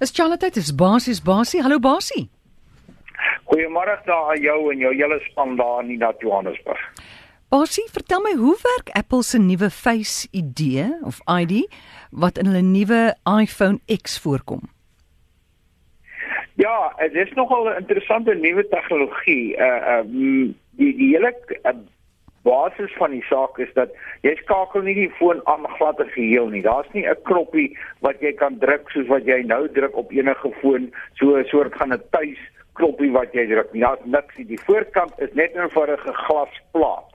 Is Charlotte is basies basie. Hallo basie. Goeiemôre daar aan jou en jou hele span daar in Johannesburg. Basie, vertel my hoe werk Apple se nuwe Face ID of ID wat in hulle nuwe iPhone X voorkom? Ja, dit is nogal 'n interessante nuwe tegnologie. Uh uh die die hele uh, basis van die saak is dat jy skakel nie die foon aan glad en geheel nie. Daar's nie 'n knoppie wat jy kan druk soos wat jy nou druk op enige foon, so 'n soort van 'n tuis knoppie wat jy druk. Ja, niks nie. Die voorkant is net 'n eenvoudige glasplaat.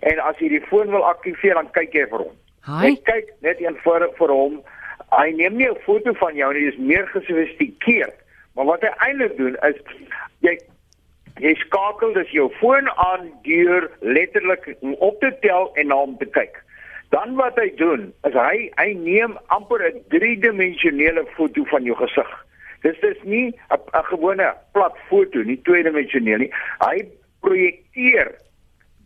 En as jy die foon wil aktiveer, dan kyk jy vir hom. Hy jy kyk net eenvoudig vir hom. Hy neem nie 'n foto van jou nie, dit is meer gesofistikeerd. Maar wat hy eintlik doen is jy jy skakel dus jou foon aan deur letterlik op te tel en na hom te kyk. Dan wat hy doen is hy hy neem amper 'n driedimensionele foto van jou gesig. Dis dis nie 'n gewone plat foto nie, tweedimensioneel nie. Hy projekteer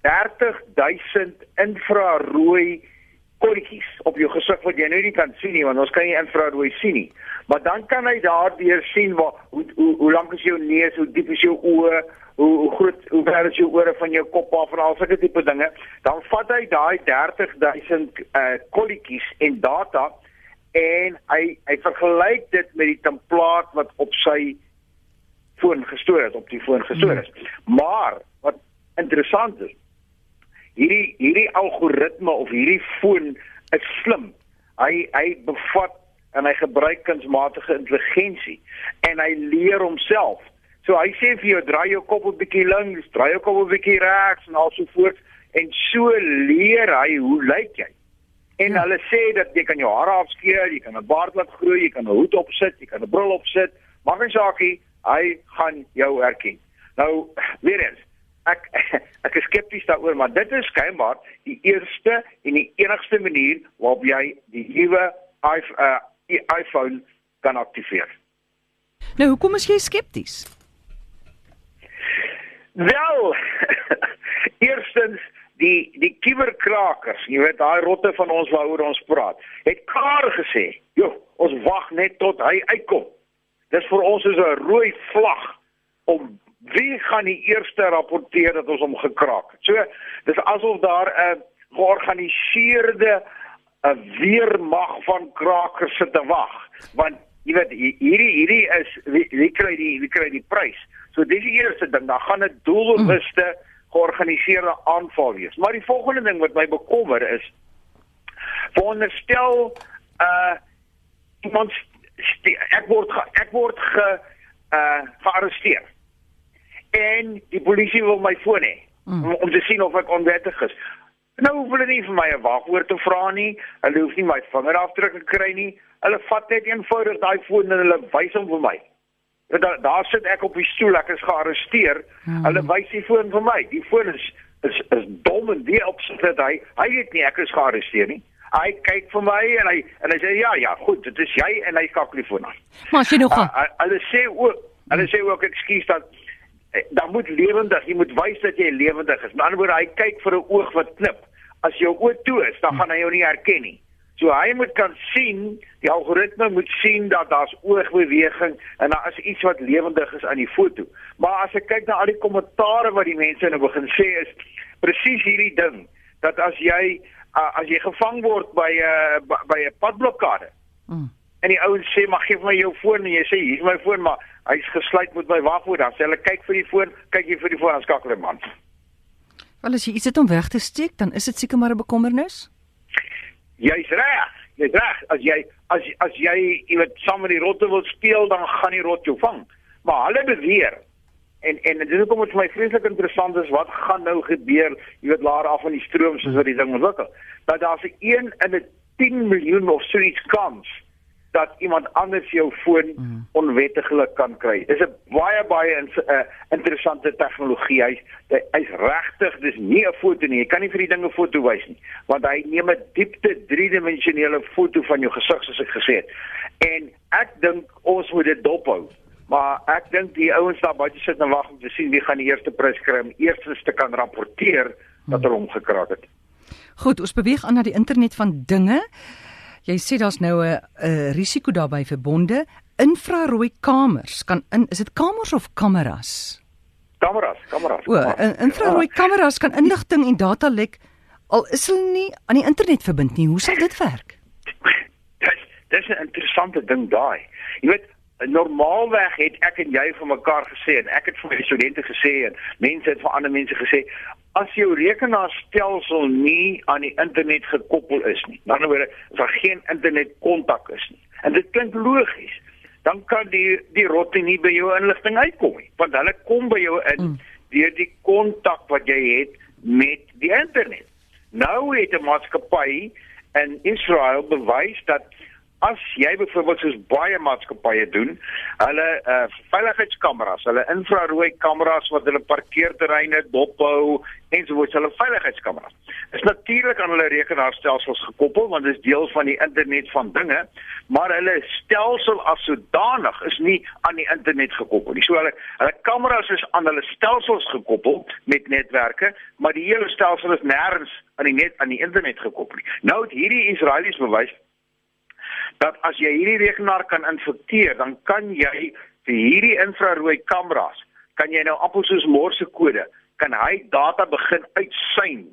30000 infrarooi korretjies op jou gesig wat jy nou nie kan sien nie want ons kan nie infrarooi sien nie. Maar dan kan hy daardeur sien waar hoe hoe, hoe lank is jou neus, hoe diep is jou oë, hoe hoe groot hoe ver is jou ore van jou kop af en al sulke tipe dinge, dan vat hy daai 30000 uh kolletjies en data en hy hy vergelyk dit met die template wat op sy foon gestoor het, op die foon gestoor is. Hmm. Maar wat interessant is, hierdie hierdie algoritme of hierdie foon is slim. Hy hy bevat en hy gebruik kunsmatige intelligensie en hy leer homself So hy sê vir jou draai jou kop 'n bietjie links, draai jou kop 'n bietjie regs en al so voort en so leer hy hoe lyk jy. En ja. hulle sê dat jy kan jou hare afskeer, jy kan 'n baard laat groei, jy kan 'n hoed opsit, jy kan 'n bril opsit. Maak nie saakie, hy gaan jou herken. Nou weer eens Ek ek is skepties daaroor, maar dit is skynbaar die eerste en die enigste manier waarop jy die nuwe uh, iPhone kan aktiveer. Nou, hoekom is jy skepties? Wel. Eerstens die die kiberkrakers, jy weet daai rotte van ons waaroor ons praat, het klaar gesê, "Jo, ons wag net tot hy uitkom." Dis vir ons is 'n rooi vlag om wie gaan die eerste rapporteer dat ons hom gekraak het. So, dis asof daar 'n georganiseerde 'n weermag van krakers sit te wag, want jy weet hierdie hierdie is wie, wie kry die wie kry die prys? So dis die eerste ding, dan gaan 'n doelbewuste georganiseerde aanval wees. Maar die volgende ding wat my bekommer is veronderstel uh iemand ek word ge, ek word ge uh gearresteer. En die polisie wil my foon hê mm. om, om te sien of ek onwettig is. Nou hoef hulle nie vir my 'n wagwoord te vra nie. Hulle hoef nie my vingerafdrukke kry nie. Hulle vat net eenvoudig daai foon en hulle wys hom vir my. Daar daar sit ek op die stoel, ek is gearresteer. Hmm. Hulle wys die foon vir my. Die foon is is is dom en die opsit dat hy hy weet nie ek is gearresteer nie. Hy kyk vir my en hy en hy sê ja ja, goed, dit is jy en hy skakel die foon aan. Maar as jy nog gaan. Uh, hulle sê ook hulle sê ook ekskuus dat dan moet lewendig, jy moet wys dat jy lewendig is. Met ander woorde, hy kyk vir 'n oog wat knip. As jou oog toe is, dan gaan hy jou nie herken nie. So hy moet kan sien, die algoritme moet sien dat daar's oogbeweging en daar is iets wat lewendig is aan die foto. Maar as ek kyk na al die kommentare wat die mense nou begin sê is presies hierdie ding dat as jy uh, as jy gevang word by 'n uh, by 'n padblokkade. Mm. En die ouens sê maar gee my jou foon en jy sê hier's my foon maar hy's gesluit met my wagwoord dan sê hulle kyk vir die foon, kyk jy vir die foon en skakel hom aan. Wel as jy iets het om weg te steek, dan is dit seker maar 'n bekommernis. Jy's reg. Jy's reg. As jy as as jy iewers saam met die rotte wil speel, dan gaan die rot jou vang. Maar hulle beweer en en dit is hoekom dit vir my vreeslik interessant is wat gaan nou gebeur, jy weet laer af van die stroom soos wat die ding ontwikkel. Dat daar se 1 in 'n 10 miljoen of so iets kans dat iemand anders jou foon mm. onwettiglik kan kry. Dis 'n baie baie in, uh, interessante tegnologie. Hy's hy's regtig, dis nie 'n foto nie. Jy kan nie vir die dinge foto wys nie, want hy neem 'n diepte driedimensionele foto van jou gesig soos ek gesê het. En ek dink ons moet dit dophou. Maar ek dink die ouens daar buite sit en wag om te sien wie gaan die eerste prys kry om eerstens te kan rapporteer dat hulle hom gekraak het. Goed, ons beweeg aan na die internet van dinge. Jy sê daar's nou 'n 'n risiko daarbey verbonde. infrarooi kamers kan in is dit kamers of kameras? Kameras, kameras. O, in, infrarooi kameras kan inligting en data lek al is hulle nie aan die internet verbind nie. Hoe sal dit werk? Dis dis 'n interessante ding daai. Jy weet, normaalweg het ek en jy vir mekaar gesê en ek het vir my studente gesê en mense het vir ander mense gesê as jou rekenaarstelsel nie aan die internet gekoppel is nie. Aan die ander woorde, as daar geen internet kontak is nie. En dit klink logies. Dan kan die die rotte nie by jou inligting uitkom nie, want hulle kom by jou in mm. deur die kontak wat jy het met die internet. Nou het 'n maatskappy in Israel bewys dat as jy byvoorbeeld soos baie maatskappye doen, hulle uh, veiligheidskameras, hulle infrarooi kameras wat hulle parkeerterreine dophou en so voort, hulle veiligheidskameras. Is natuurlik aan hulle rekenaarstelsels gekoppel want dit is deel van die internet van dinge, maar hulle stelsel as sodanig is nie aan die internet gekoppel nie. So hulle hulle kameras is aan hulle stelsels gekoppel met netwerke, maar die hele stelsel is nêrens aan die net aan die internet gekoppel nie. Nou het hierdie Israelies bewys dat as jy hierdie rekenaar kan infekteer, dan kan jy vir hierdie infrarooi kameras, kan jy nou appels soos morse kode, kan hy data begin uitsyn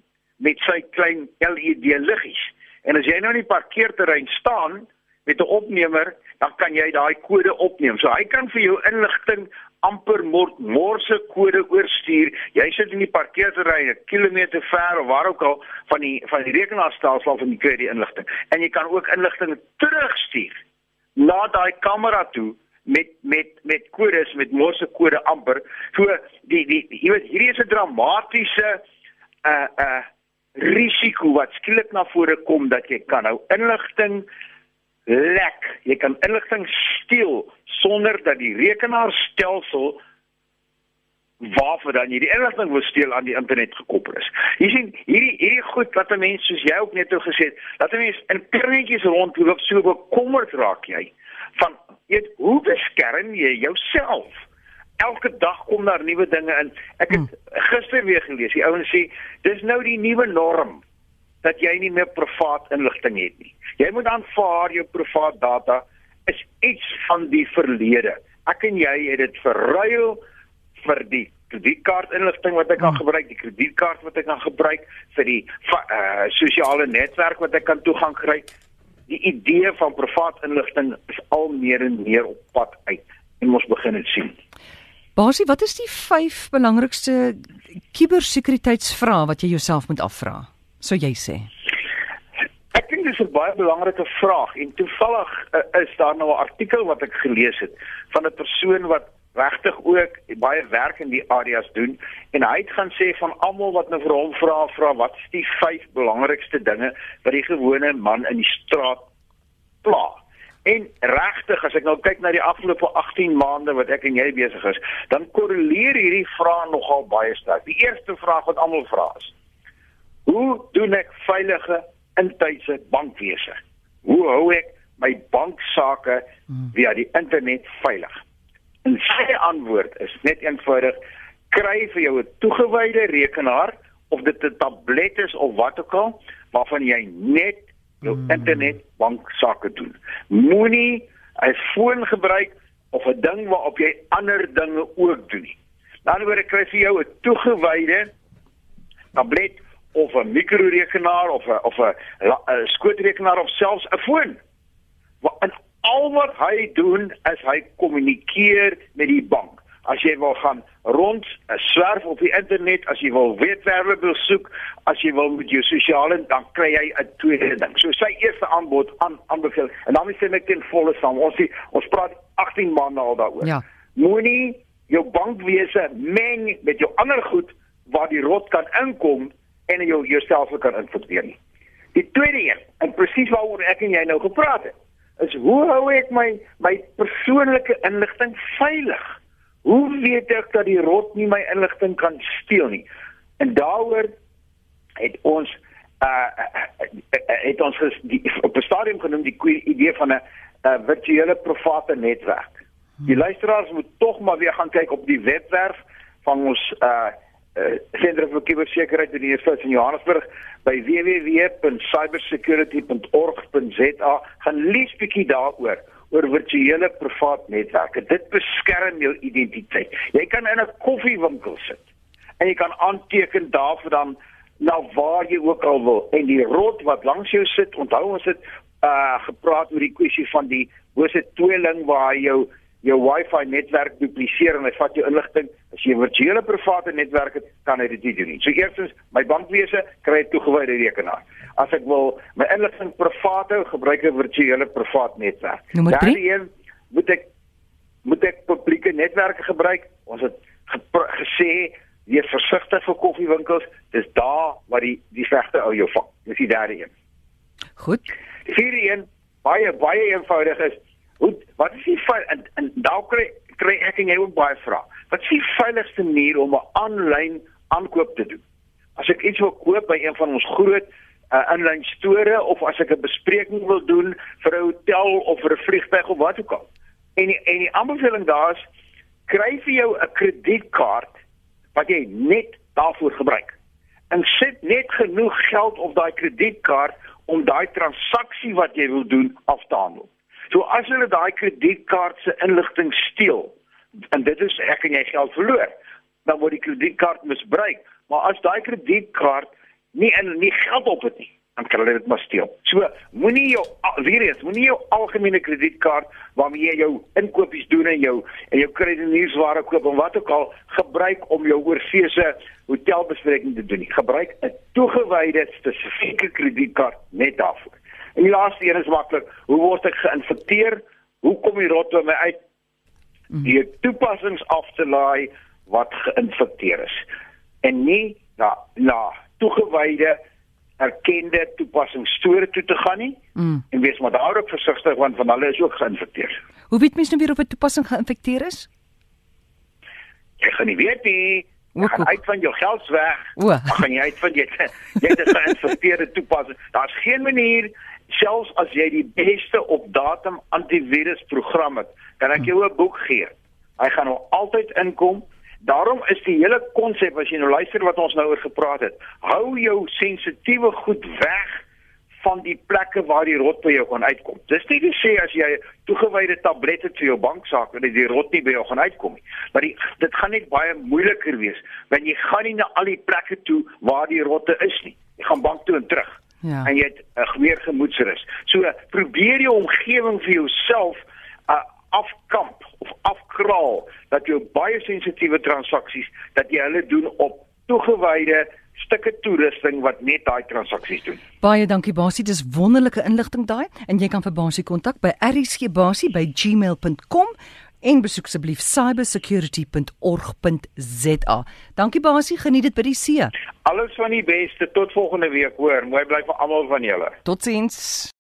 met sy klein LED liggies. En as jy nou in die parkeerterrein staan met 'n opnemer, dan kan jy daai kode opneem. So hy kan vir jou inligting amper morse kode oorstuur. Jy sit in die parkeerterrein 'n kilometer ver of waar ook al van die van die rekenaarstelsel af en jy kry die inligting. En jy kan ook inligting terugstuur na daai kamera toe met met met kodes met morse kode amper. So die die jy weet hierdie is 'n dramatiese uh uh risiko wat skielik na vore kom dat jy kan nou inligting lek. Jy kan inligting steel sonder dat die rekenaarstelsel waarvoor dan jy die inligting wil steel aan die internet gekoppel is. Jy sien, hierdie hierdie goed wat 'n mens soos jy ook net nou gesê het, dat 'n mens in kringetjies rondloop so bekommerd raak jy van weet hoe beskerm jy jouself? Elke dag kom daar nuwe dinge in. Ek het hmm. gister weer gelees, die ouens sê dis nou die nuwe norm dat jy nie meer privaat inligting het nie. Jy moet aanvaar jou privaat data is iets van die verlede. Ek en jy het dit verruil vir die kredietkaart inligting wat ek kan hmm. gebruik, die kredietkaart wat ek kan gebruik vir die uh, sosiale netwerk wat ek kan toegang kry. Die idee van privaat inligting is al meer en meer op pad uit en ons begin dit sien. Basie, wat is die vyf belangrikste kubersekuriteitsvrae wat jy jouself moet afvra? Sou jy sê? Is 'n baie belangrike vraag en toevallig uh, is daar nou 'n artikel wat ek gelees het van 'n persoon wat regtig ook baie werk in die areas doen en hy het gaan sê van almal wat nou vir hom vra vra wat is die vyf belangrikste dinge wat die gewone man in die straat pla. En regtig as ek nou kyk na die afgelope 18 maande wat ek en jy besig is, dan korreleer hierdie vraag nogal baie sterk. Die eerste vraag wat almal vra is: Hoe doen ek veilige intuise bankwese. Hoe hou ek my banksaake hmm. via die internet veilig? En sy antwoord is net eenvoudig: kry vir jou 'n toegewyde rekenaar of dit 'n tablet is of wat ook al waarvan jy net jou hmm. internet banksaake doen. Moenie 'n foon gebruik of 'n ding waarop jy ander dinge ook doen nie. Dan word ek kry vir jou 'n toegewyde tablet of 'n mikrorekenaar of 'n of 'n skootrekenaar of selfs 'n foon. En al wat hy doen is hy kommunikeer met die bank. As jy wil gaan rond, 'n swerf op die internet, as jy wil webwerwe besoek, as jy wil met jou sosiale dan kry jy 'n tweede ding. So sy eerste aanbod aan aanbeveel en dan sê ek ten volle saam. Ons die, ons praat 18 maande al daaroor. Ja. Moenie jou bankwese meng met jou ander goed waar die rot kan inkom en jou jouself kan infekteer nie. Die tweede een, en presies waaroor ek en jy nou gepraat het, is hoe hou ek my my persoonlike inligting veilig? Hoe weet ek dat die rot nie my inligting kan steel nie? En daaroor het ons uh het ons ges, die, op 'n stadium genoem die idee van 'n uh, virtuele private netwerk. Die luisteraars moet tog maar weer gaan kyk op die webwerf van ons uh uh, Sentrum vir Kubersekuriteit in die Universiteit van Johannesburg by www.cybersecurity.org.za gaan lees bietjie daaroor oor virtuele privaat netwerke. Dit beskerm jou identiteit. Jy kan in 'n koffiewinkel sit en jy kan aanteken daarvoor dan na waar jy ook al wil en die rot wat langs jou sit, onthou ons het uh gepraat oor die kwessie van die bose tweeling waar jou jou wifi netwerk dupliseer en hy vat jou inligting. As jy virtuele private netwerk het, kan dit nie doen nie. So eerstens, my bankwese kry 'n toegewyde rekenaar. As ek wil my inligting privaat hou, gebruik ek 'n virtuele privaat netwerk. Nommer 3. Daarin moet ek moet ek publieke netwerke gebruik. Ons het gesê wees versigtig vir koffiewinkels. Dis daar waar die die vegte ou jou vang. Dis die derde een. Goed. Die vierde een, baie baie eenvoudig is Hoe wat is die en, en daar kry kry ek en jy ook baie vrae. Wat is die veiligigste manier om 'n aanlyn aankoop te doen? As ek iets wil koop by een van ons groot uh, aanlyn store of as ek 'n bespreking wil doen vir 'n hotel of vir 'n vliegtuig of wat ook al. En die, en die aanbeveling daar is kry vir jou 'n kredietkaart wat jy net daarvoor gebruik. En sit net genoeg geld op daai kredietkaart om daai transaksie wat jy wil doen af te handel. So as hulle daai kredietkaart se inligting steel en dit is ek en jy geld verloor, dan word die kredietkaart misbruik. Maar as daai kredietkaart nie en nie geld op het nie, dan kan hulle dit maar steel. So moenie jou weer eens, moenie jou algemene kredietkaart waarmee jy jou inkopies doen en jou en jou kredietnuusware koop en wat ook al gebruik om jou oorseese hotelbespreking te doen nie. Gebruik 'n toegewyde spesifieke kredietkaart net daarvoor. En die laaste een is maklik. Hoe word ek geïnfekteer? Hoe kom die rot by my uit? Die toepassings af te laai wat geïnfekteer is. En nie na na toegewyde erkende toepassingsstore toe te gaan nie. Mm. En wees maar daar ook versigtig want van hulle is ook geïnfekteer. Hoe weet mens nou weer of 'n toepassing geïnfekteer is? Ek gaan nie weet nie. Jy gaan uit van jou geld weg. Dan gaan jy uit van jy jy het 'n geïnfekteerde toepassing. Daar's geen manier selfs as jy die beste op datum antivirus program het, kan ek jou 'n boek gee. Hy gaan nou altyd inkom. Daarom is die hele konsep as jy nou luister wat ons nou oor gepraat het, hou jou sensitiewe goed weg van die plekke waar die rot by jou gaan uitkom. Dis nie te sê as jy toegewyde tablette vir jou banksaak dat die rot nie by jou gaan uitkom nie. Maar die, dit gaan net baie moeiliker wees want jy gaan nie na al die plekke toe waar die rotte is nie. Jy gaan bank toe en terug. Ja. En jy het 'n uh, meer gemoedsrus. So probeer jou omgewing vir jouself uh, afkamp of afkraal dat jou baie sensitiewe transaksies dat jy hulle doen op toegewyde stukke toerusting wat net daai transaksies doen. Baie dankie Basie, dis wonderlike inligting daai en jy kan vir Basie kontak by rsgbasie@gmail.com en besoek asseblief cybersecurity.org.za. Dankie Basie, geniet dit by die see. Alles van die beste tot volgende week hoor. Mooi bly vir almal van julle. Totsiens.